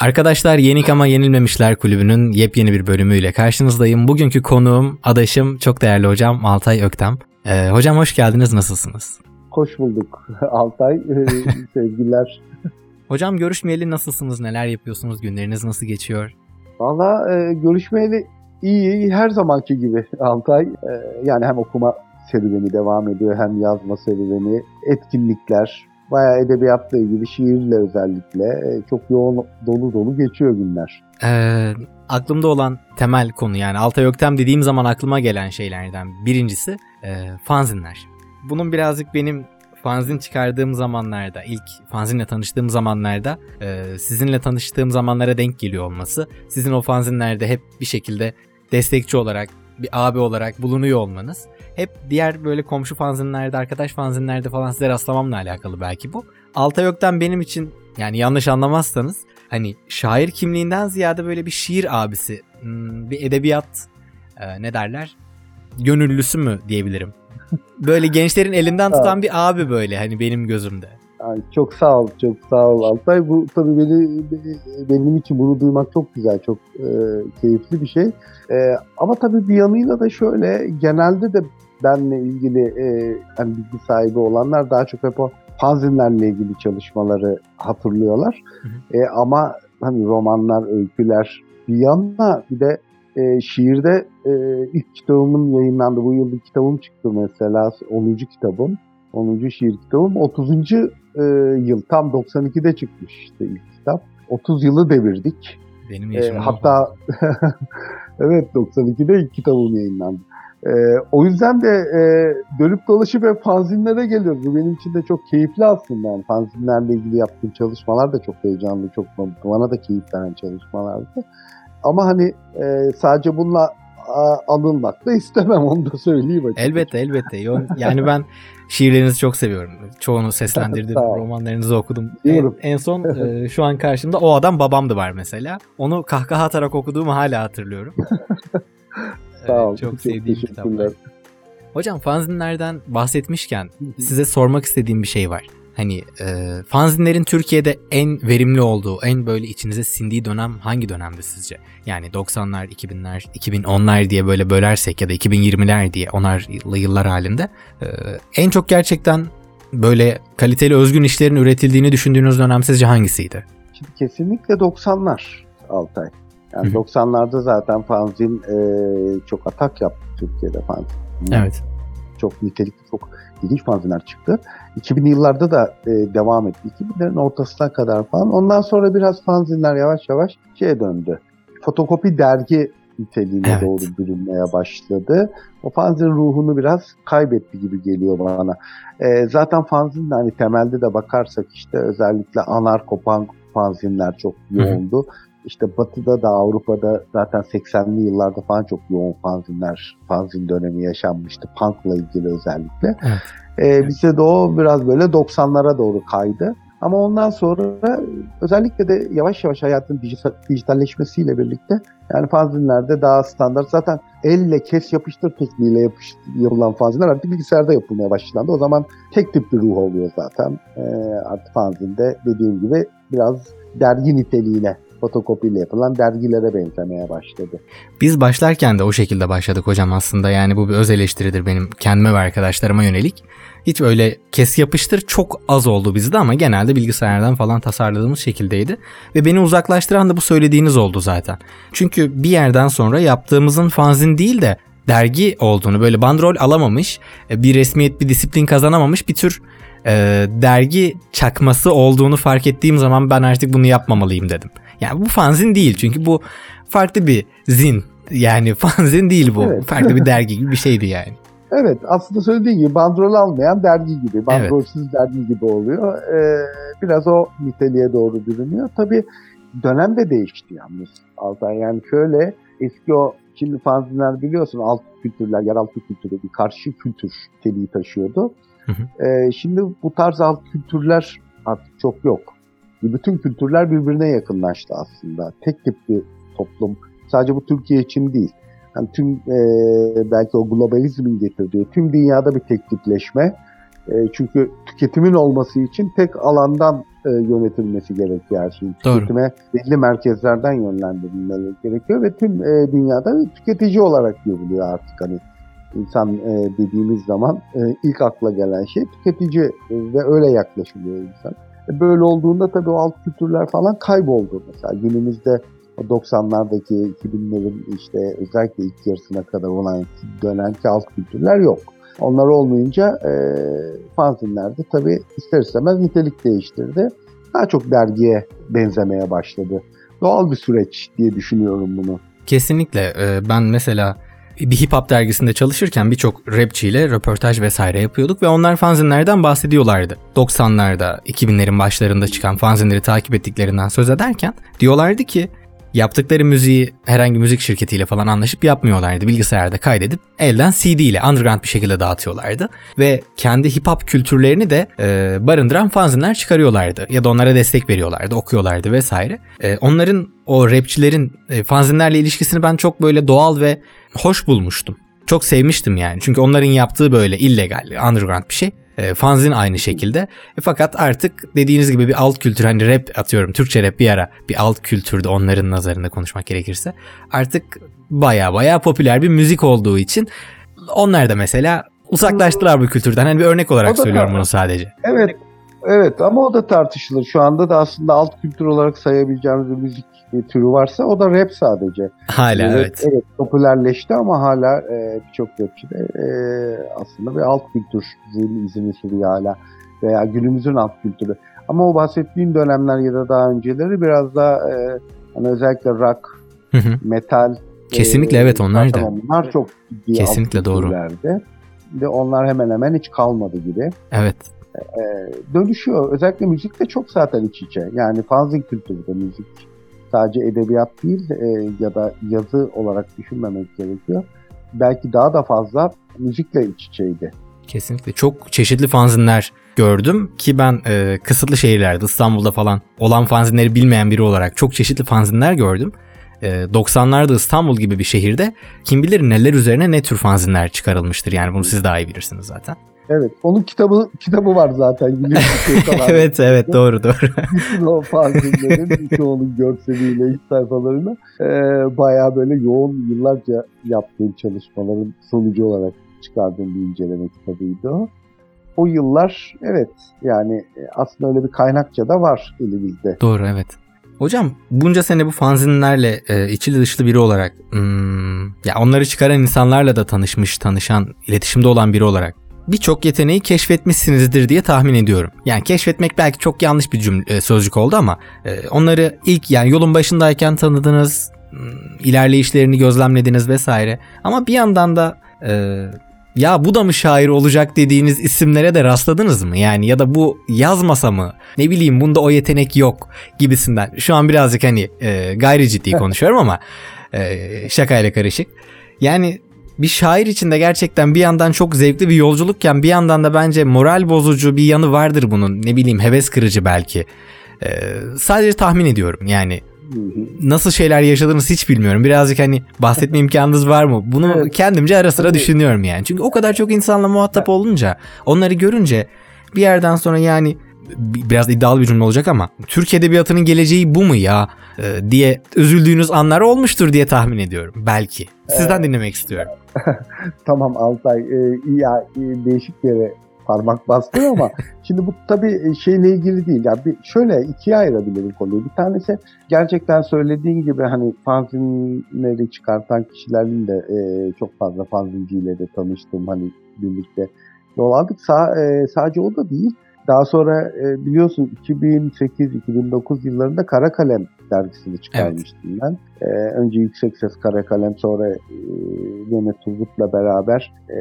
Arkadaşlar Yenik ama Yenilmemişler Kulübü'nün yepyeni bir bölümüyle karşınızdayım. Bugünkü konuğum, adaşım, çok değerli hocam Altay Öktem. Ee, hocam hoş geldiniz, nasılsınız? Hoş bulduk Altay, ee, sevgiler. Hocam görüşmeyeli nasılsınız, neler yapıyorsunuz, günleriniz nasıl geçiyor? Valla e, görüşmeyeli iyi, her zamanki gibi Altay. E, yani hem okuma serüveni devam ediyor hem yazma serüveni, etkinlikler, bayağı edebiyatla ilgili, şiirle özellikle e, çok yoğun dolu dolu geçiyor günler. Ee, aklımda olan temel konu yani Altay Öktem dediğim zaman aklıma gelen şeylerden birincisi e, fanzinler. Bunun birazcık benim fanzin çıkardığım zamanlarda, ilk fanzinle tanıştığım zamanlarda e, sizinle tanıştığım zamanlara denk geliyor olması. Sizin o fanzinlerde hep bir şekilde destekçi olarak, bir abi olarak bulunuyor olmanız. Hep diğer böyle komşu fanzinlerde, arkadaş fanzinlerde falan size rastlamamla alakalı belki bu. Altay Ökten benim için yani yanlış anlamazsanız hani şair kimliğinden ziyade böyle bir şiir abisi, hmm, bir edebiyat e, ne derler? Gönüllüsü mü diyebilirim. Böyle gençlerin elinden tutan bir abi böyle hani benim gözümde. Yani çok sağ ol, çok sağ ol Altay. Bu tabii beni, benim için bunu duymak çok güzel, çok e, keyifli bir şey. E, ama tabii bir yanıyla da şöyle, genelde de benle ilgili e, hani bilgi sahibi olanlar daha çok hep o fanzinlerle ilgili çalışmaları hatırlıyorlar. Hı hı. E, ama hani romanlar, öyküler bir yanına bir de e, şiirde e, ilk kitabımın yayınlandı. Bu yıl bir kitabım çıktı mesela 10. kitabım. 10. şiir kitabım. 30. E, yıl tam 92'de çıkmış işte ilk kitap. 30 yılı devirdik. Benim yaşım e, Hatta evet 92'de ilk kitabım yayınlandı. E, o yüzden de e, dönüp dolaşıp hep fanzinlere geliyoruz. Bu benim için de çok keyifli aslında. Yani fanzinlerle ilgili yaptığım çalışmalar da çok heyecanlı, çok bana da keyif veren çalışmalardı. Ama hani e, sadece bununla anılmak da istemem onu da söyleyeyim açıkçası. Elbette elbette. Yani ben şiirlerinizi çok seviyorum. Çoğunu seslendirdim, romanlarınızı okudum. En, en son e, şu an karşımda o adam babamdı var mesela. Onu kahkaha atarak okuduğumu hala hatırlıyorum. Sağ ol. Çok sevdiğim kitaplar. Hocam fanzinlerden bahsetmişken size sormak istediğim bir şey var. Hani e, fanzinlerin Türkiye'de en verimli olduğu, en böyle içinize sindiği dönem hangi dönemdi sizce? Yani 90'lar, 2000'ler, 2010'lar diye böyle bölersek ya da 2020'ler diye onarlı yıllar halinde e, en çok gerçekten böyle kaliteli özgün işlerin üretildiğini düşündüğünüz dönem sizce hangisiydi? Şimdi kesinlikle 90'lar Altay. Yani Hı-hı. 90'larda zaten fanzin e, çok atak yaptı Türkiye'de fanzin. Evet. Çok nitelikli, çok ilginç fanzinler çıktı. 2000'li yıllarda da e, devam etti. 2000'lerin ortasına kadar falan. Ondan sonra biraz fanzinler yavaş yavaş şeye döndü. Fotokopi dergi niteliğine evet. doğru bürünmeye başladı. O fanzin ruhunu biraz kaybetti gibi geliyor bana. E, zaten fanzin hani temelde de bakarsak işte özellikle anarko punk fanzinler çok yoğundu. Hı hı. İşte Batı'da da Avrupa'da zaten 80'li yıllarda falan çok yoğun fanzinler, fanzin dönemi yaşanmıştı. Punk'la ilgili özellikle. Evet. Ee, bize de o biraz böyle 90'lara doğru kaydı. Ama ondan sonra özellikle de yavaş yavaş hayatın dijitalleşmesiyle birlikte yani fanzinlerde daha standart zaten elle kes yapıştır tekniğiyle yapış, yapılan fanzinler artık bilgisayarda yapılmaya başlandı. O zaman tek tip bir ruh oluyor zaten. Ee, artık fanzinde dediğim gibi biraz dergi niteliğine fotokopiyle yapılan dergilere benzemeye başladı. Biz başlarken de o şekilde başladık hocam aslında yani bu bir öz eleştiridir benim kendime ve arkadaşlarıma yönelik. Hiç öyle kes yapıştır çok az oldu bizde ama genelde bilgisayardan falan tasarladığımız şekildeydi. Ve beni uzaklaştıran da bu söylediğiniz oldu zaten. Çünkü bir yerden sonra yaptığımızın fanzin değil de dergi olduğunu böyle bandrol alamamış, e, bir resmiyet bir disiplin kazanamamış bir tür e, dergi çakması olduğunu fark ettiğim zaman ben artık bunu yapmamalıyım dedim. Yani bu fanzin değil çünkü bu farklı bir zin. Yani fanzin değil bu. Evet. Farklı bir dergi gibi bir şeydi yani. Evet aslında söylediğin gibi bandrol almayan dergi gibi, bandrolsüz evet. dergi gibi oluyor. Ee, biraz o niteliğe doğru bürünüyor. Tabii dönem de değişti yalnız Altay. Yani şöyle eski o şimdi fanzinler biliyorsun alt kültürler, yeraltı kültürü bir karşı kültür niteliği taşıyordu. Hı hı. Ee, şimdi bu tarz alt kültürler artık çok yok bütün kültürler birbirine yakınlaştı aslında. Tek tip bir toplum. Sadece bu Türkiye için değil. Yani tüm e, belki o globalizmin getirdiği tüm dünyada bir tek tipleşme. E, çünkü tüketimin olması için tek alandan e, yönetilmesi gerekiyor her şeyin. Tüketime belli merkezlerden yönlendirilmeleri gerekiyor ve tüm e, dünyada bir tüketici olarak görülüyor artık hani insan e, dediğimiz zaman e, ilk akla gelen şey tüketici e, ve öyle yaklaşılıyor insan. E, böyle olduğunda tabii o alt kültürler falan kayboldu. Mesela günümüzde o 90'lardaki 2000'lerin işte özellikle ilk yarısına kadar olan dönemki alt kültürler yok. Onlar olmayınca e, fanzinlerde tabii ister istemez nitelik değiştirdi. Daha çok dergiye benzemeye başladı. Doğal bir süreç diye düşünüyorum bunu. Kesinlikle. Ee, Ben mesela bir hip hop dergisinde çalışırken birçok rapçiyle röportaj vesaire yapıyorduk ve onlar fanzinlerden bahsediyorlardı. 90'larda, 2000'lerin başlarında çıkan fanzinleri takip ettiklerinden söz ederken diyorlardı ki yaptıkları müziği herhangi müzik şirketiyle falan anlaşıp yapmıyorlardı. Bilgisayarda kaydedip elden CD ile underground bir şekilde dağıtıyorlardı. Ve kendi hip hop kültürlerini de e, barındıran fanzinler çıkarıyorlardı. Ya da onlara destek veriyorlardı, okuyorlardı vesaire. E, onların o rapçilerin e, fanzinlerle ilişkisini ben çok böyle doğal ve hoş bulmuştum. Çok sevmiştim yani. Çünkü onların yaptığı böyle illegal, underground bir şey. E, fanzin aynı şekilde. E, fakat artık dediğiniz gibi bir alt kültür hani rap atıyorum. Türkçe rap bir ara bir alt kültürdü onların nazarında konuşmak gerekirse. Artık baya baya popüler bir müzik olduğu için onlar da mesela uzaklaştılar bu kültürden. Hani bir örnek olarak söylüyorum bunu sadece. Evet, evet ama o da tartışılır. Şu anda da aslında alt kültür olarak sayabileceğimiz bir müzik e, türü varsa o da rap sadece. Hala Rap, evet. evet popülerleşti ama hala e, birçok rapçi de e, aslında bir alt kültürün izini sürüyor hala. Veya günümüzün alt kültürü. Ama o bahsettiğim dönemler ya da daha önceleri biraz daha e, hani özellikle rock, Hı hı. metal. Kesinlikle e, evet, onlar da. Onlar çok ciddi Kesinlikle doğru. Ve onlar hemen hemen hiç kalmadı gibi. Evet. E, dönüşüyor. Özellikle müzik de çok zaten iç içe. Yani fanzin kültürü de müzik sadece edebiyat değil e, ya da yazı olarak düşünmemek gerekiyor. Belki daha da fazla müzikle iç içeydi. Kesinlikle. Çok çeşitli fanzinler gördüm ki ben e, kısıtlı şehirlerde İstanbul'da falan olan fanzinleri bilmeyen biri olarak çok çeşitli fanzinler gördüm. E, 90'larda İstanbul gibi bir şehirde kim bilir neler üzerine ne tür fanzinler çıkarılmıştır. Yani bunu siz daha iyi bilirsiniz zaten. Evet, onun kitabı kitabı var zaten. Biliyorsun, evet evet doğru doğru. Bütün o fanzinlerin birçoğunun görseliyle iç sayfalarını e, bayağı böyle yoğun yıllarca yaptığım çalışmaların sonucu olarak çıkardığım bir inceleme kitabıydı o. O yıllar evet yani e, aslında öyle bir kaynakça da var elimizde. doğru evet. Hocam bunca sene bu fanzinlerle e, içli dışlı biri olarak hmm, ya onları çıkaran insanlarla da tanışmış, tanışan, iletişimde olan biri olarak birçok yeteneği keşfetmişsinizdir diye tahmin ediyorum. Yani keşfetmek belki çok yanlış bir cümle e, sözcük oldu ama e, onları ilk yani yolun başındayken tanıdınız, hmm, ilerleyişlerini gözlemlediniz vesaire. Ama bir yandan da e, ya bu da mı şair olacak dediğiniz isimlere de rastladınız mı? Yani ya da bu yazmasa mı? Ne bileyim bunda o yetenek yok gibisinden. Şu an birazcık hani e, gayri ciddi konuşuyorum ama e, şakayla karışık. Yani bir şair için de gerçekten bir yandan çok zevkli bir yolculukken bir yandan da bence moral bozucu bir yanı vardır bunun. Ne bileyim heves kırıcı belki. E, sadece tahmin ediyorum yani nasıl şeyler yaşadığınız hiç bilmiyorum. Birazcık hani bahsetme imkanınız var mı? Bunu Evet. kendimce ara sıra düşünüyorum yani. Çünkü o kadar çok insanla muhatap olunca onları görünce bir yerden sonra yani biraz iddialı bir cümle olacak ama Türk edebiyatının geleceği bu mu ya e, diye üzüldüğünüz anlar olmuştur diye tahmin ediyorum. Belki. Sizden dinlemek istiyorum. Tamam Altay e, ya, e, değişik bir yere parmak bastın ama şimdi bu tabii şeyle ilgili değil. Yani bir, şöyle ikiye ayırabilirim konuyu. Bir tanesi gerçekten söylediğin gibi hani fanzinleri çıkartan kişilerin de e, çok fazla fanzinciyle de tanıştım. Hani birlikte yol aldık. Sa- e, sadece o da değil. Daha sonra e, biliyorsun 2008-2009 yıllarında Kara Kalem dergisini çıkarmıştım ben. E, önce Yüksek Ses Kara Kalem sonra e, yine Turgut'la beraber e,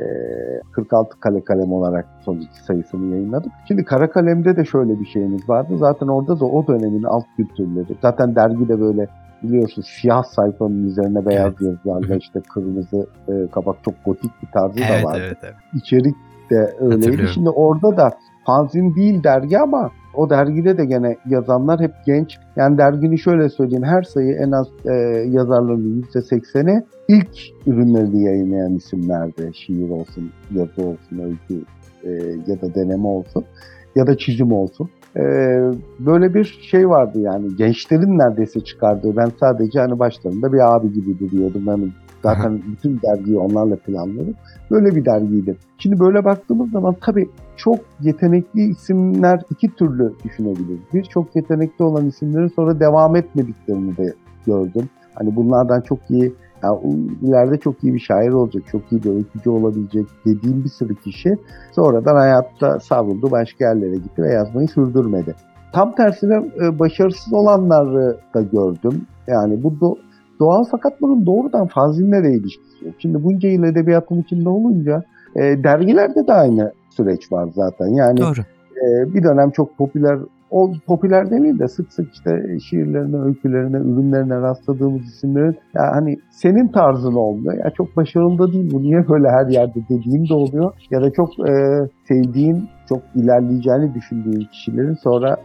46 Kale Kalem olarak son iki sayısını yayınladık. Şimdi Kara Kalem'de de şöyle bir şeyimiz vardı. Zaten orada da o dönemin alt kültürleri. Zaten dergi de böyle biliyorsun siyah sayfanın üzerine beyaz Evet. yazılarla işte kırmızı e, kapak çok gotik bir tarzı da Evet vardı evet evet. içerik de öyleydi. Şimdi orada da fanzin değil dergi ama o dergide de gene yazanlar hep genç. Yani dergini şöyle söyleyeyim her sayı en az e, yazarların %80'i ilk ürünlerini yayınlayan isimlerdi. Şiir olsun, yazı olsun, öykü e, ya da deneme olsun ya da çizim olsun. e, böyle bir şey vardı yani gençlerin neredeyse çıkardığı ben sadece hani başlarında bir abi gibi duruyordum ben zaten bütün dergiyi onlarla planladım böyle bir dergiydi. Şimdi böyle baktığımız zaman tabii çok yetenekli isimler iki türlü düşünebiliriz. Bir çok yetenekli olan isimlerin sonra devam etmediklerini de gördüm. Hani bunlardan çok iyi yani ileride çok iyi bir şair olacak, çok iyi bir öykücü olabilecek dediğim bir sürü kişi sonradan hayatta savruldu, başka yerlere gitti ve yazmayı sürdürmedi. Tam tersine e, başarısız olanları da gördüm. Yani bu do- doğal fakat bunun doğrudan fanzinlere ilişkisi yok. Şimdi bunca yıl edebiyatın içinde olunca e, dergilerde de aynı süreç var zaten. Yani Doğru. e, bir dönem çok popüler o popüler demeyeyim de sık sık işte şiirlerine, öykülerine, ürünlerine rastladığımız isimlerin ya hani senin tarzın olmuyor. Ya çok başarılı da değil bu niye böyle her yerde dediğim de oluyor. Ya da çok e, sevdiğin, çok ilerleyeceğini düşündüğün kişilerin sonra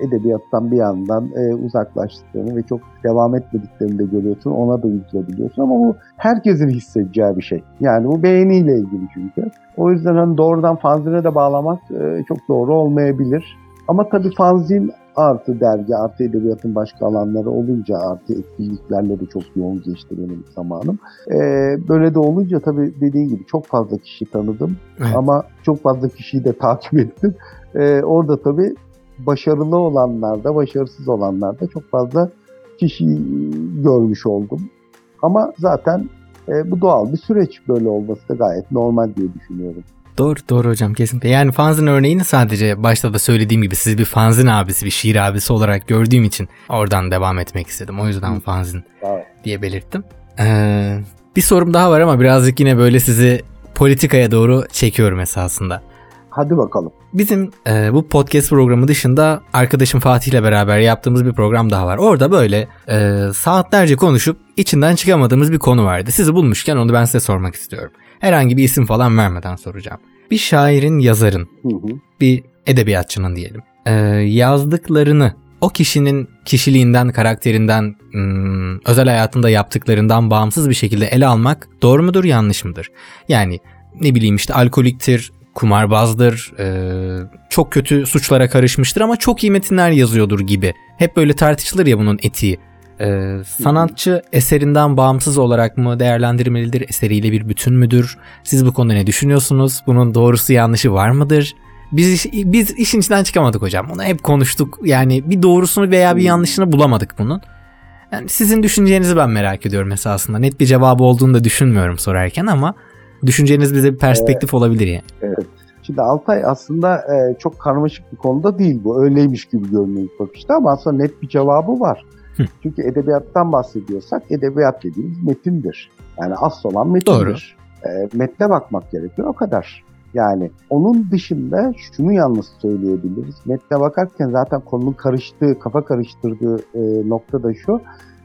edebiyattan bir yandan e, uzaklaştıklarını ve çok devam etmediklerini de görüyorsun. Ona da üzülebiliyorsun ama bu herkesin hissedeceği bir şey. Yani bu beğeniyle ilgili çünkü. O yüzden hani doğrudan fanzine de bağlamak e, çok doğru olmayabilir. Ama tabii fanzin artı dergi artı edebiyatın başka alanları olunca artı etkinliklerle de çok yoğun geçti benim zamanım. Ee, böyle de olunca tabii dediğin gibi çok fazla kişi tanıdım Evet. ama çok fazla kişiyi de takip ettim. Ee, orada tabii başarılı olanlarda, başarısız olanlarda çok fazla kişi görmüş oldum. Ama zaten e, bu doğal bir süreç böyle olması da gayet normal diye düşünüyorum. Doğru doğru hocam kesinlikle. Yani fanzin örneğini sadece başta da söylediğim gibi siz bir fanzin abisi, bir şiir abisi olarak gördüğüm için oradan devam etmek istedim. O yüzden Hı. fanzin Evet. diye belirttim. Ee, bir sorum daha var ama birazcık yine böyle sizi politikaya doğru çekiyorum esasında. Hadi bakalım. Bizim e, bu podcast programı dışında arkadaşım Fatih ile beraber yaptığımız bir program daha var. Orada böyle e, saatlerce konuşup içinden çıkamadığımız bir konu vardı. Sizi bulmuşken onu ben size sormak istiyorum. Herhangi bir isim falan vermeden soracağım. Bir şairin, yazarın, Hı hı. bir edebiyatçının diyelim. e, yazdıklarını o kişinin kişiliğinden, karakterinden, hmm, özel hayatında yaptıklarından bağımsız bir şekilde ele almak doğru mudur, yanlış mıdır? Yani ne bileyim işte alkoliktir, kumarbazdır, e, çok kötü suçlara karışmıştır ama çok iyi metinler yazıyordur gibi. Hep böyle tartışılır ya bunun etiği. E, sanatçı eserinden bağımsız olarak mı değerlendirmelidir, eseriyle bir bütün müdür? Siz bu konuda ne düşünüyorsunuz? Bunun doğrusu yanlışı var mıdır? Biz biz işin içinden çıkamadık hocam. Bunu hep konuştuk. Yani bir doğrusunu veya bir yanlışını bulamadık bunun. Yani sizin düşüncenizi ben merak ediyorum esasında. Net bir cevabı olduğunu da düşünmüyorum sorarken ama düşünceniz bize bir perspektif olabilir yani. Şimdi Altay aslında e, çok karmaşık bir konuda değil bu. Öyleymiş gibi görünüyor ilk bakışta ama aslında net bir cevabı var. Hı. Çünkü edebiyattan bahsediyorsak edebiyat dediğimiz metindir. Yani asıl olan metindir. E, metne bakmak gerekiyor o kadar. Yani onun dışında şunu yalnız söyleyebiliriz. Metne bakarken zaten konunun karıştığı, kafa karıştırdığı e, nokta da şu.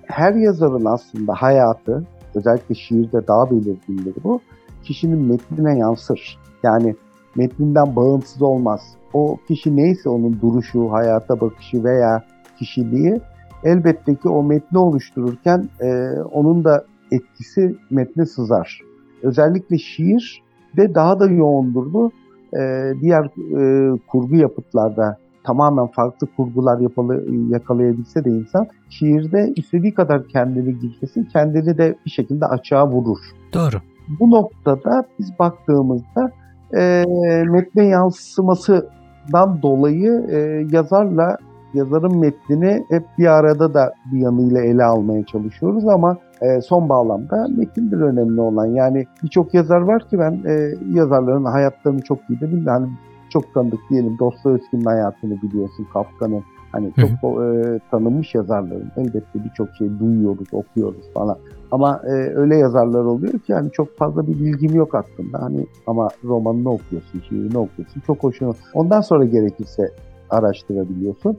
Her yazarın aslında hayatı, özellikle şiirde daha belirgindir bu, kişinin metnine yansır. Yani metninden bağımsız olmaz. O kişi neyse onun duruşu, hayata bakışı veya kişiliği elbette ki o metni oluştururken e, onun da etkisi metne sızar. Özellikle şiir de daha da yoğundur bu. E, diğer e, kurgu yapıtlarda tamamen farklı kurgular yapalı, yakalayabilse de insan şiirde istediği kadar kendini gizlesin, kendini de bir şekilde açığa vurur. Doğru. Bu noktada biz baktığımızda e, metne yansımasından dolayı e, yazarla yazarın metnini hep bir arada da bir yanıyla ele almaya çalışıyoruz ama e, son bağlamda metindir önemli olan. Yani birçok yazar var ki ben e, yazarların hayatlarını çok iyi de bilmiyorum. Hani çok tanıdık diyelim Dostoyevski'nin hayatını biliyorsun, Kafka'nın. Hani çok e, tanınmış yazarların elbette birçok şey duyuyoruz, okuyoruz falan. Ama e, öyle yazarlar oluyor ki hani çok fazla bir bilgim yok aslında. Hani ama romanını okuyorsun, şiirini okuyorsun. Çok hoşuna. Ondan sonra gerekirse araştırabiliyorsun.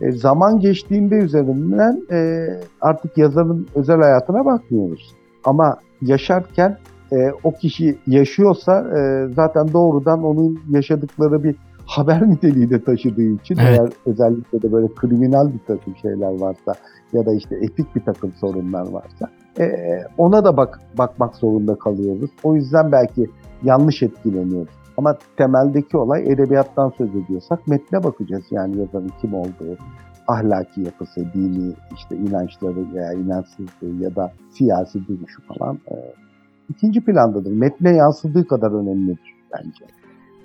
E, zaman geçtiğinde üzerinden e, artık yazarın özel hayatına bakmıyoruz. Ama yaşarken e, o kişi yaşıyorsa e, zaten doğrudan onun yaşadıkları bir haber niteliği de taşıdığı için Evet. eğer özellikle de böyle kriminal bir takım şeyler varsa ya da işte etik bir takım sorunlar varsa e, ona da bak bakmak zorunda kalıyoruz. O yüzden belki yanlış etkileniyoruz. Ama temeldeki olay edebiyattan söz ediyorsak metne bakacağız. Yani yazarın kim olduğu, ahlaki yapısı, dini işte inançları veya inançsızlığı ya da siyasi duruşu falan e, ikinci plandadır. Metne yansıdığı kadar önemlidir bence.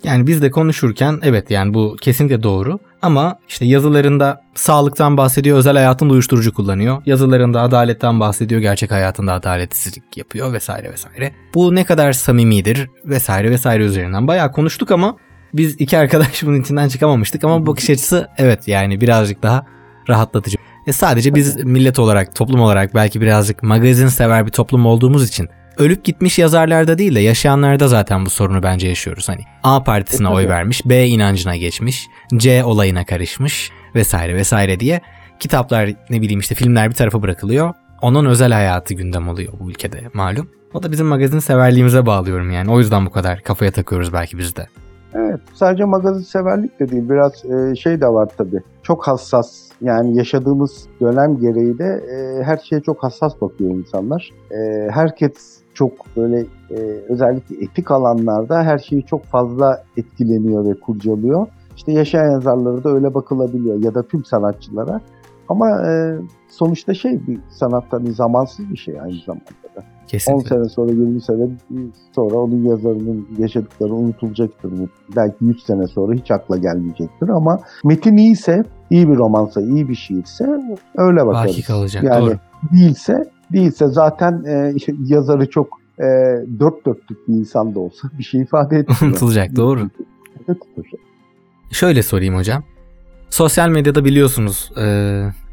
Yani biz de konuşurken evet yani bu kesinlikle doğru ama işte yazılarında sağlıktan bahsediyor, özel hayatında uyuşturucu kullanıyor. Yazılarında adaletten bahsediyor, gerçek hayatında adaletsizlik yapıyor vesaire vesaire. Bu ne kadar samimidir vesaire vesaire üzerinden bayağı konuştuk ama biz iki arkadaş bunun içinden çıkamamıştık ama bakış açısı evet yani birazcık daha rahatlatıcı. E sadece biz millet olarak, toplum olarak belki birazcık magazin sever bir toplum olduğumuz için ölüp gitmiş yazarlarda değil de yaşayanlarda zaten bu sorunu bence yaşıyoruz. Hani A partisine E, oy vermiş, B inancına geçmiş, C olayına karışmış vesaire vesaire diye kitaplar ne bileyim işte filmler bir tarafa bırakılıyor. Onun özel hayatı gündem oluyor bu ülkede malum. O da bizim magazin severliğimize bağlıyorum yani. O yüzden bu kadar kafaya takıyoruz belki biz de. Evet, sadece magazin severlik de değil, biraz e, şey de var tabii. Çok hassas, yani yaşadığımız dönem gereği de e, her şeye çok hassas bakıyor insanlar. E, herkes çok böyle e, özellikle etik alanlarda her şeyi çok fazla etkileniyor ve kurcalıyor. İşte yaşayan yazarlara da öyle bakılabiliyor ya da tüm sanatçılara. Ama e, sonuçta şey bir sanatta bir zamansız bir şey aynı zamanda da. 10 Kesinlikle. sene sonra 20 sene sonra onun yazarının yaşadıkları unutulacaktır. Belki 100 sene sonra hiç akla gelmeyecektir ama metin iyiyse, iyi bir romansa, iyi bir şiirse öyle bakarız. Baki kalacak. Yani Doğru. değilse, değilse zaten e, yazarı çok e, dört dörtlük bir insan da olsa bir şey ifade etmiyor. Unutulacak doğru. Şöyle sorayım hocam. Sosyal medyada biliyorsunuz e,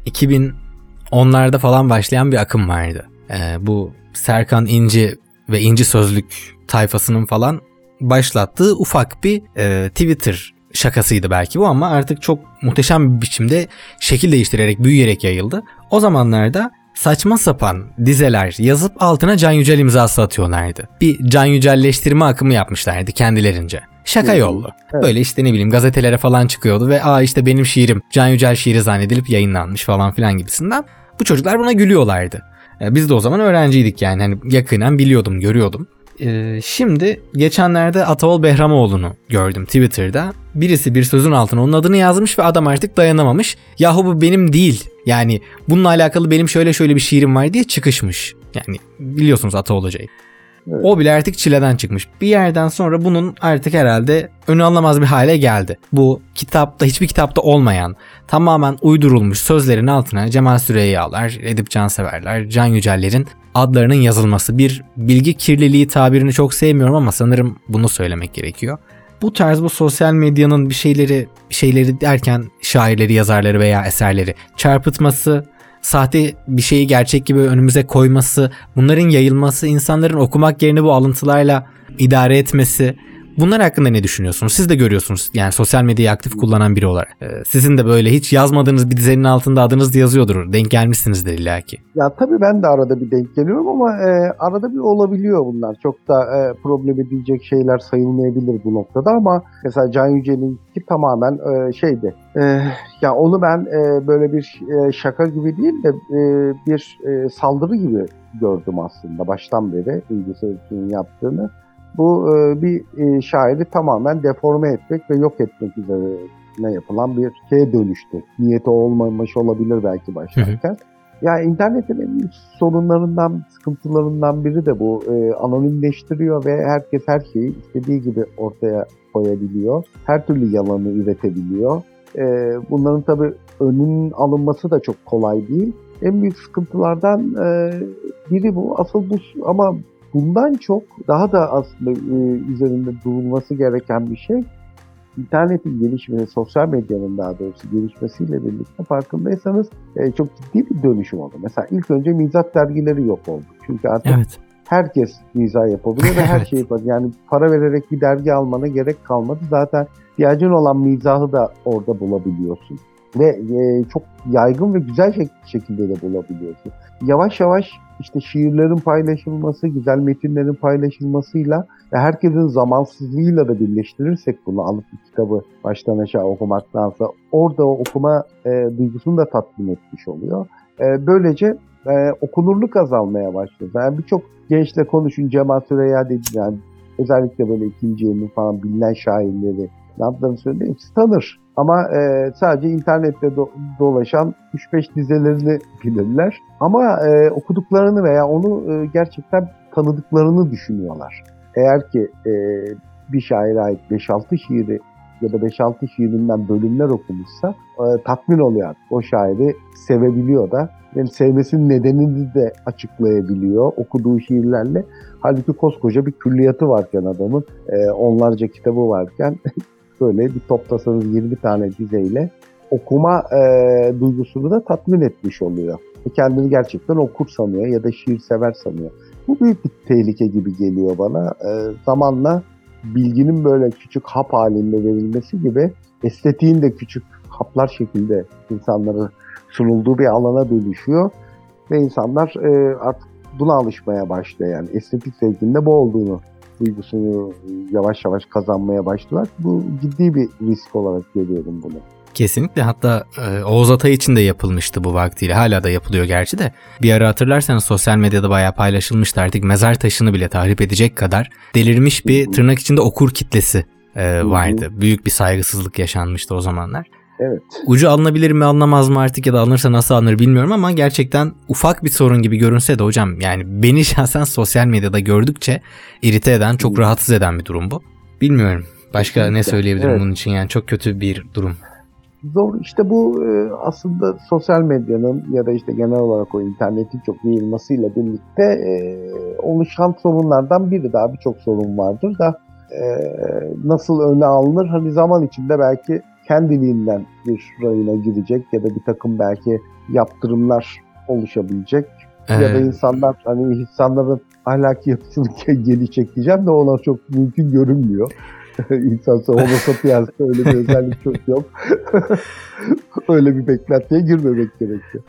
2010'larda falan başlayan bir akım vardı. E, bu Serkan İnci ve İnci Sözlük tayfasının falan başlattığı ufak bir e, Twitter şakasıydı belki bu ama artık çok muhteşem bir biçimde şekil değiştirerek büyüyerek yayıldı. O zamanlarda saçma sapan dizeler yazıp altına Can Yücel imzası atıyorlardı. Bir Can Yücelleştirme akımı yapmışlardı kendilerince. Şaka yollu. Evet. Böyle işte ne bileyim gazetelere falan çıkıyordu ve aa işte benim şiirim Can Yücel şiiri zannedilip yayınlanmış falan filan gibisinden. Bu çocuklar buna gülüyorlardı. E, Biz de o zaman öğrenciydik yani hani yakinen biliyordum, görüyordum. E, şimdi geçenlerde Ataol Behramoğlu'nu gördüm Twitter'da. Birisi bir sözün altına onun adını yazmış ve adam artık dayanamamış. Yahu bu benim değil. Yani bununla alakalı benim şöyle şöyle bir şiirim var diye çıkışmış. Yani biliyorsunuz Ataol Hoca'yı. Evet. O bile artık çileden çıkmış. Bir yerden sonra bunun artık herhalde önü alamaz bir hale geldi. Bu kitapta hiçbir kitapta olmayan tamamen uydurulmuş sözlerin altına Cemal Süreyyalar, Edip Canseverler, Can Yüceller'in adlarının yazılması. Bir bilgi kirliliği tabirini çok sevmiyorum ama sanırım bunu söylemek gerekiyor. Bu tarz bu sosyal medyanın bir şeyleri bir şeyleri derken şairleri, yazarları veya eserleri çarpıtması, sahte bir şeyi gerçek gibi önümüze koyması, bunların yayılması, insanların okumak yerine bu alıntılarla idare etmesi. Bunlar hakkında ne düşünüyorsunuz? Siz de görüyorsunuz yani sosyal medyayı aktif kullanan biri olarak. Ee, sizin de böyle hiç yazmadığınız bir dizenin altında adınız yazıyordur. Denk gelmişsinizdir illaki. Ya tabii ben de arada bir denk geliyorum ama e, arada bir olabiliyor bunlar. Çok da e, problem edilecek şeyler sayılmayabilir bu noktada ama mesela Can Yücel'inki tamamen e, şeydi. E, ya onu ben e, böyle bir e, şaka gibi değil de e, bir e, saldırı gibi gördüm aslında baştan beri Sözcüğü'nün yaptığını. Bu e, bir e, şairi tamamen deforme etmek ve yok etmek üzerine yapılan bir şeye dönüştü. Niyeti olmamış olabilir belki başlarken. Ya internetin en büyük sorunlarından, sıkıntılarından biri de bu. Ee, anonimleştiriyor ve herkes her şeyi istediği gibi ortaya koyabiliyor. Her türlü yalanı üretebiliyor. Ee, bunların tabii önünün alınması da çok kolay değil. En büyük sıkıntılardan e, biri bu. Asıl bu ama bundan çok daha da aslında e, üzerinde durulması gereken bir şey internetin gelişmesi, sosyal medyanın daha doğrusu gelişmesiyle birlikte farkındaysanız e, çok ciddi bir dönüşüm oldu. Mesela ilk önce mizah dergileri yok oldu. Çünkü artık Evet. herkes mizah yapabiliyor ve her şeyi yapabiliyor. Yani para vererek bir dergi almana gerek kalmadı. Zaten ihtiyacın olan mizahı da orada bulabiliyorsun. Ve e, çok yaygın ve güzel şek- şekilde de bulabiliyorsun. Yavaş yavaş işte şiirlerin paylaşılması, güzel metinlerin paylaşılmasıyla ve herkesin zamansızlığıyla da birleştirirsek bunu alıp bir kitabı baştan aşağı okumaktansa orada o okuma e, duygusunu da tatmin etmiş oluyor. E, böylece e, okunurluk azalmaya başladı. Yani birçok gençle konuşun Cemal Süreyya dedi yani özellikle böyle ikinci elin falan bilinen şairleri yaptığını söyledi hepsi tanır. Ama e, sadece internette do- dolaşan 3-5 dizelerini bilirler. Ama e, okuduklarını veya onu e, gerçekten tanıdıklarını düşünüyorlar. Eğer ki e, bir şaire ait 5-6 şiiri ya da 5-6 şiirinden bölümler okumuşsa e, tatmin oluyor. O şairi sevebiliyor da. Yani sevmesinin nedenini de açıklayabiliyor okuduğu şiirlerle. Halbuki koskoca bir külliyatı varken adamın, e, onlarca kitabı varken böyle bir toplasanız 20 tane dizeyle okuma e, duygusunu da tatmin etmiş oluyor. Kendini gerçekten okur sanıyor ya da şiir sever sanıyor. Bu büyük bir tehlike gibi geliyor bana. E, zamanla bilginin böyle küçük hap halinde verilmesi gibi estetiğin de küçük haplar şekilde insanlara sunulduğu bir alana dönüşüyor. Ve insanlar e, artık buna alışmaya başlıyor yani. Estetik zevkinde bu olduğunu duygusunu yavaş yavaş kazanmaya başladılar. Bu ciddi bir risk olarak görüyorum bunu. Kesinlikle hatta e, Oğuz Atay için de yapılmıştı bu vaktiyle. Hala da yapılıyor gerçi de. Bir ara hatırlarsanız sosyal medyada bayağı paylaşılmıştı artık mezar taşını bile tahrip edecek kadar delirmiş bir tırnak içinde okur kitlesi e, vardı. Büyük bir saygısızlık yaşanmıştı o zamanlar. Evet. Ucu alınabilir mi alınamaz mı artık ya da alınırsa nasıl alınır bilmiyorum ama gerçekten ufak bir sorun gibi görünse de hocam yani beni şahsen sosyal medyada gördükçe irite eden, çok rahatsız eden bir durum bu. Bilmiyorum. Başka Kesinlikle. ne söyleyebilirim Evet. bunun için yani çok kötü bir durum. Zor işte bu e, aslında sosyal medyanın ya da işte genel olarak o internetin çok yayılmasıyla birlikte e, oluşan sorunlardan biri daha birçok sorun vardır da e, nasıl öne alınır hani zaman içinde belki kendiliğinden bir rayına girecek ya da bir takım belki yaptırımlar oluşabilecek ya da insanlar hani insanların ahlaki yapısını gelişecek diyeceğim de ona çok mümkün görünmüyor. İnsan homo sapiens'te öyle bir özellik çok yok. öyle bir beklentiye girmemek gerekiyor.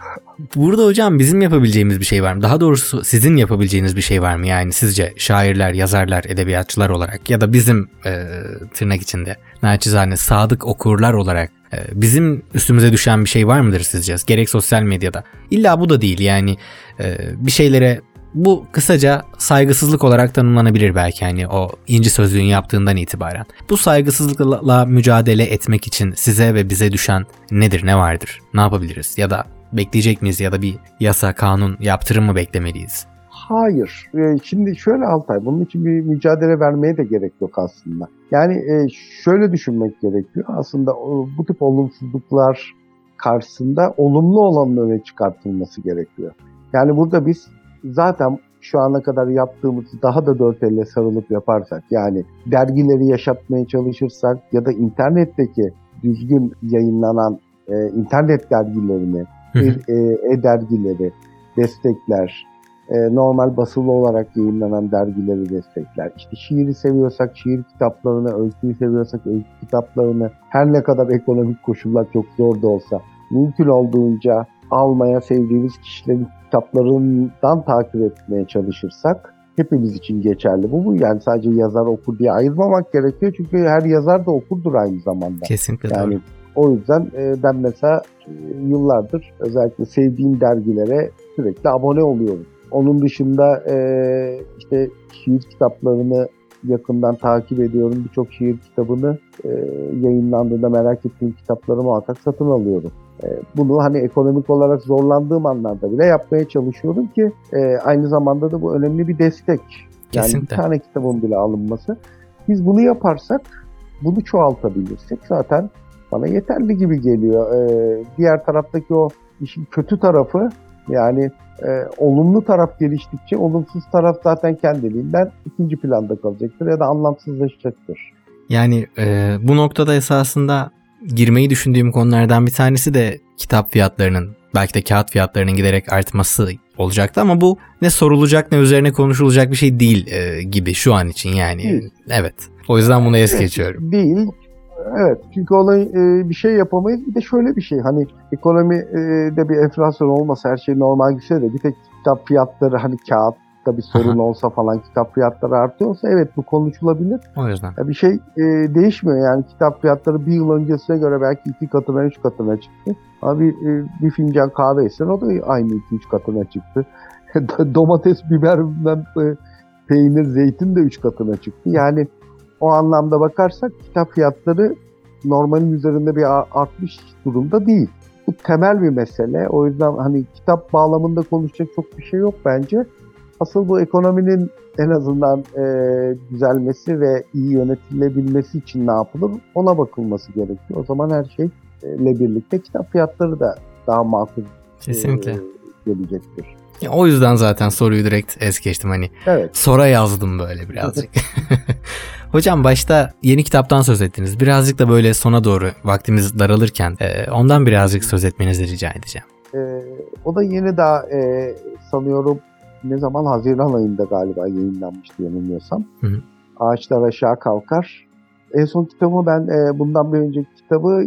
Burada hocam bizim yapabileceğimiz bir şey var mı? Daha doğrusu sizin yapabileceğiniz bir şey var mı? Yani sizce şairler, yazarlar, edebiyatçılar olarak ya da bizim e, tırnak içinde naçizane sadık okurlar olarak e, bizim üstümüze düşen bir şey var mıdır sizce? Gerek sosyal medyada. İlla bu da değil yani e, bir şeylere bu kısaca saygısızlık olarak tanımlanabilir belki hani o inci sözlüğün yaptığından itibaren. Bu saygısızlıkla mücadele etmek için size ve bize düşen nedir, ne vardır? Ne yapabiliriz? Ya da bekleyecek miyiz ya da bir yasa, kanun, yaptırım mı beklemeliyiz? Hayır. Ee, Şimdi şöyle Altay, bunun için bir mücadele vermeye de gerek yok aslında. Yani e, şöyle düşünmek gerekiyor. Aslında bu tip olumsuzluklar karşısında olumlu olanın öne çıkartılması gerekiyor. Yani burada biz zaten şu ana kadar yaptığımızı daha da dört elle sarılıp yaparsak yani dergileri yaşatmaya çalışırsak ya da internetteki düzgün yayınlanan e, internet dergilerini, hı. e, e-dergileri destekler, e, normal basılı olarak yayınlanan dergileri destekler. İşte şiiri seviyorsak şiir kitaplarını, öyküyü seviyorsak öykü kitaplarını, her ne kadar ekonomik koşullar çok zor da olsa mümkün olduğunca almaya sevdiğimiz kişilerin kitaplarından takip etmeye çalışırsak hepimiz için geçerli. Bu bu yani sadece yazar okur diye ayırmamak gerekiyor çünkü her yazar da okurdur aynı zamanda. Kesinlikle Yani doğru. o yüzden e, ben mesela e, yıllardır özellikle sevdiğim dergilere sürekli abone oluyorum. Onun dışında e, işte şiir kitaplarını yakından takip ediyorum. Birçok şiir kitabını yayınlandığında merak ettiğim kitapları muhakkak satın alıyorum. E, bunu hani ekonomik olarak zorlandığım anlarda bile yapmaya çalışıyorum ki e, aynı zamanda da bu önemli bir destek. Yani Kesinlikle. bir tane kitabın bile alınması. Biz bunu yaparsak, bunu çoğaltabilirsek zaten bana yeterli gibi geliyor. Ee, diğer taraftaki o işin kötü tarafı yani e, olumlu taraf geliştikçe olumsuz taraf zaten kendiliğinden ikinci planda kalacaktır ya da anlamsızlaşacaktır. Yani e, bu noktada esasında girmeyi düşündüğüm konulardan bir tanesi de kitap fiyatlarının belki de kağıt fiyatlarının giderek artması olacaktı ama bu ne sorulacak ne üzerine konuşulacak bir şey değil e, gibi şu an için yani. Değil. Evet. O yüzden bunu es Evet, geçiyorum. Değil. Evet çünkü olay e, bir şey yapamayız. Bir de şöyle bir şey hani ekonomide bir enflasyon olmasa her şey normal gitse de bir tek kitap fiyatları hani kağıtta bir sorun Aha. olsa falan kitap fiyatları artıyorsa evet bu konuşulabilir. O yüzden. Ya bir şey e, değişmiyor yani kitap fiyatları bir yıl öncesine göre belki iki katına üç katına çıktı. Ama bir, e, bir fincan kahve isen o da aynı iki üç katına çıktı. Domates, biber e, peynir, zeytin de 3 katına çıktı. Yani o anlamda bakarsak kitap fiyatları normalin üzerinde bir artmış durumda değil. Bu temel bir mesele. O yüzden hani kitap bağlamında konuşacak çok bir şey yok bence. Asıl bu ekonominin en azından e, düzelmesi ve iyi yönetilebilmesi için ne yapılır ona bakılması gerekiyor. O zaman her şeyle birlikte kitap fiyatları da daha makul Kesinlikle. E, gelecektir. Ya o yüzden zaten soruyu direkt es geçtim hani. Evet. Sora yazdım böyle birazcık. Hocam başta yeni kitaptan söz ettiniz. Birazcık da böyle sona doğru vaktimiz daralırken e, ondan birazcık söz etmenizi rica edeceğim. E, o da yeni daha e, sanıyorum ne zaman Haziran ayında galiba yayınlanmıştı yanılmıyorsam. Hı hı. Ağaçlar Aşağı Kalkar. En son kitabı ben e, bundan bir önceki kitabı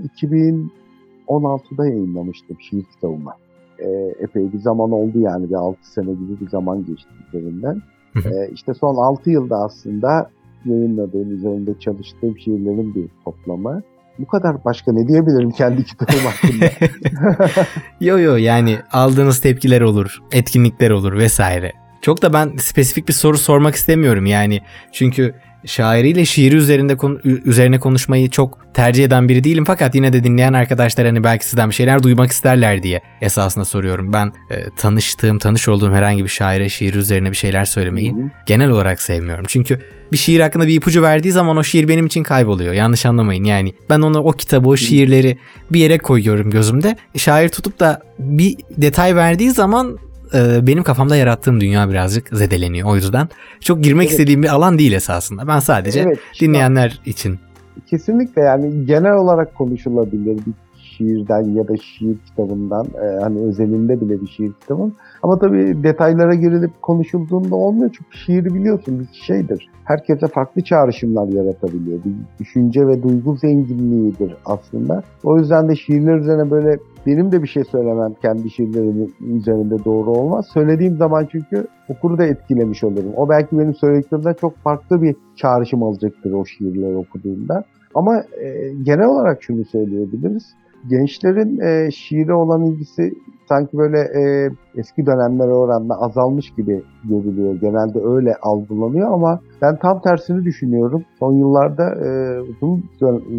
2016'da yayınlamıştım şiir kitabımı. E, epey bir zaman oldu yani bir 6 sene gibi bir zaman geçti üzerinden. E, işte son 6 yılda aslında yayınladığım, üzerinde çalıştığım şiirlerin bir toplamı. Bu kadar başka ne diyebilirim kendi kitabım hakkında? yo yo yani aldığınız tepkiler olur, etkinlikler olur vesaire. Çok da ben spesifik bir soru sormak istemiyorum yani. Çünkü şairiyle şiiri üzerinde konu- üzerine konuşmayı çok tercih eden biri değilim fakat yine de dinleyen arkadaşlar hani belki sizden bir şeyler duymak isterler diye esasında soruyorum. Ben e, tanıştığım, tanış olduğum herhangi bir şaire şiir üzerine bir şeyler söylemeyi Hı hı. genel olarak sevmiyorum. Çünkü bir şiir hakkında bir ipucu verdiği zaman o şiir benim için kayboluyor. Yanlış anlamayın yani. Ben onu o kitabı, o şiirleri bir yere koyuyorum gözümde. Şair tutup da bir detay verdiği zaman e, benim kafamda yarattığım dünya birazcık zedeleniyor. O yüzden çok girmek Evet. istediğim bir alan değil esasında. Ben sadece Evet, dinleyenler için. Kesinlikle yani genel olarak konuşulabilir bir şiirden ya da şiir kitabından e, hani özelinde bile bir şiir kitabın. Ama tabii detaylara girilip konuşulduğunda olmuyor çünkü şiiri biliyorsun bir şeydir. Herkese farklı çağrışımlar yaratabiliyor. Bir düşünce ve duygu zenginliğidir aslında. O yüzden de şiirler üzerine böyle benim de bir şey söylemem kendi şiirlerimin üzerinde doğru olmaz. Söylediğim zaman çünkü okuru da etkilemiş olurum. O belki benim söylediklerimden çok farklı bir çağrışım alacaktır o şiirleri okuduğunda. Ama e, genel olarak şunu söyleyebiliriz. Gençlerin e, şiire olan ilgisi sanki böyle e, eski dönemlere oranla azalmış gibi görülüyor. Genelde öyle algılanıyor ama ben tam tersini düşünüyorum. Son yıllarda e, uzun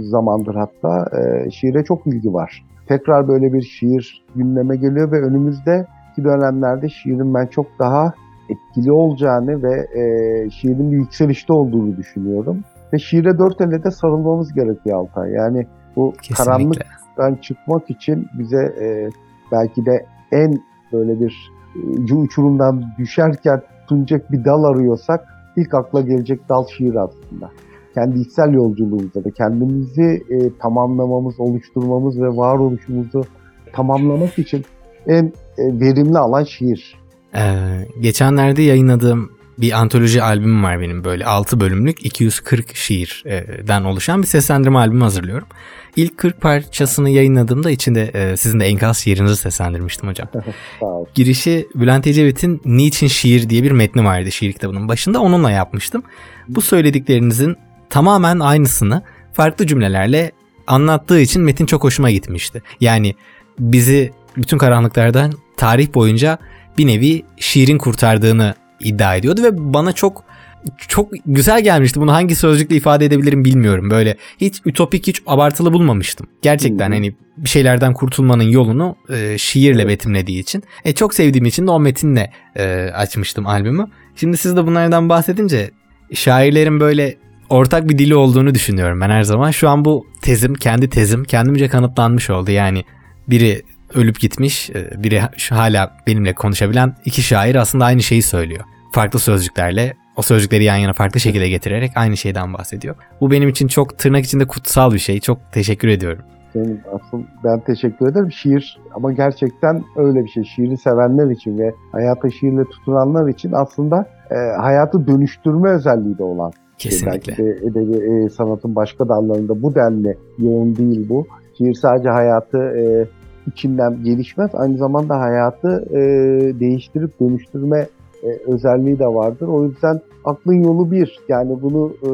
zamandır hatta e, şiire çok ilgi var. Tekrar böyle bir şiir gündeme geliyor ve önümüzdeki dönemlerde şiirin ben çok daha etkili olacağını ve e, şiirin bir yükselişte olduğunu düşünüyorum. Ve şiire dört elle de sarılmamız gerekiyor Altay. Yani bu karanlık Den çıkmak için bize e, belki de en böyle bir e, ucu uçurumdan düşerken tutunacak bir dal arıyorsak ilk akla gelecek dal şiir aslında. Kendi içsel yolculuğumuzda da kendimizi e, tamamlamamız, oluşturmamız ve varoluşumuzu tamamlamak için en e, verimli alan şiir. Ee, geçenlerde yayınladığım bir antoloji albümüm var benim böyle 6 bölümlük 240 şiirden oluşan bir seslendirme albümü hazırlıyorum. İlk 40 parçasını yayınladığımda içinde e, sizin de enkaz şiirinizi seslendirmiştim hocam. Girişi Bülent Ecevit'in Niçin Şiir diye bir metni vardı şiir kitabının başında onunla yapmıştım. Bu söylediklerinizin tamamen aynısını farklı cümlelerle anlattığı için metin çok hoşuma gitmişti. Yani bizi bütün karanlıklardan tarih boyunca bir nevi şiirin kurtardığını iddia ediyordu ve bana çok çok güzel gelmişti. Bunu hangi sözcükle ifade edebilirim bilmiyorum. Böyle hiç ütopik, hiç abartılı bulmamıştım. Gerçekten hani bir şeylerden kurtulmanın yolunu e, şiirle betimlediği için. E, çok sevdiğim için de o metinle e, açmıştım albümü. Şimdi siz de bunlardan bahsedince şairlerin böyle ortak bir dili olduğunu düşünüyorum ben her zaman. Şu an bu tezim, kendi tezim kendimce kanıtlanmış oldu. Yani biri ölüp gitmiş, e, biri şu hala benimle konuşabilen iki şair aslında aynı şeyi söylüyor. Farklı sözcüklerle o sözcükleri yan yana farklı şekilde getirerek aynı şeyden bahsediyor. Bu benim için çok tırnak içinde kutsal bir şey. Çok teşekkür ediyorum. Senin asıl ben teşekkür ederim. Şiir ama gerçekten öyle bir şey. Şiiri sevenler için ve hayata şiirle tutunanlar için aslında e, hayatı dönüştürme özelliği de olan Kesinlikle. Belki de edebi e, sanatın başka dallarında bu denli yoğun değil bu. Şiir sadece hayatı e, içinden gelişmez. Aynı zamanda hayatı e, değiştirip dönüştürme e, özelliği de vardır. O yüzden aklın yolu bir. Yani bunu e,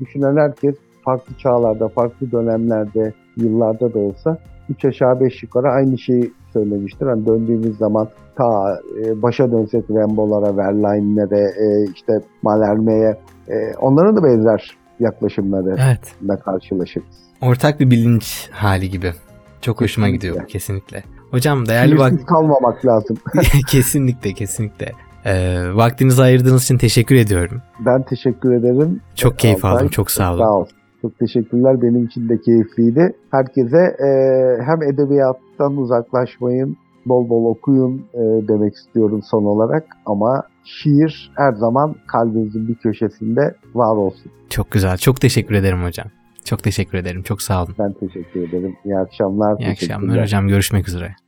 düşünen herkes farklı çağlarda, farklı dönemlerde, yıllarda da olsa üç aşağı beş yukarı aynı şeyi söylemiştir. Hani döndüğümüz zaman ta e, başa dönsek Rembo'lara, Verlaine'lere, e, işte Malherme'ye e, onların da benzer yaklaşımlarıyla Evet. karşılaşırız. Ortak bir bilinç hali gibi. Çok hoşuma Kesinlikle. gidiyor kesinlikle. Hocam değerli Sinirsiz vak kalmamak lazım. kesinlikle kesinlikle. Ee, vaktinizi ayırdığınız için teşekkür ediyorum. Ben teşekkür ederim. Çok keyif Altay, aldım. Çok sağ olun. Sağ ol. Çok teşekkürler. Benim için de keyifliydi. Herkese e, hem edebiyattan uzaklaşmayın, bol bol okuyun e, demek istiyorum son olarak. Ama şiir her zaman kalbinizin bir köşesinde var olsun. Çok güzel. Çok teşekkür ederim hocam. Çok teşekkür ederim. Çok sağ olun. Ben teşekkür ederim. İyi akşamlar. İyi akşamlar hocam. Görüşmek üzere.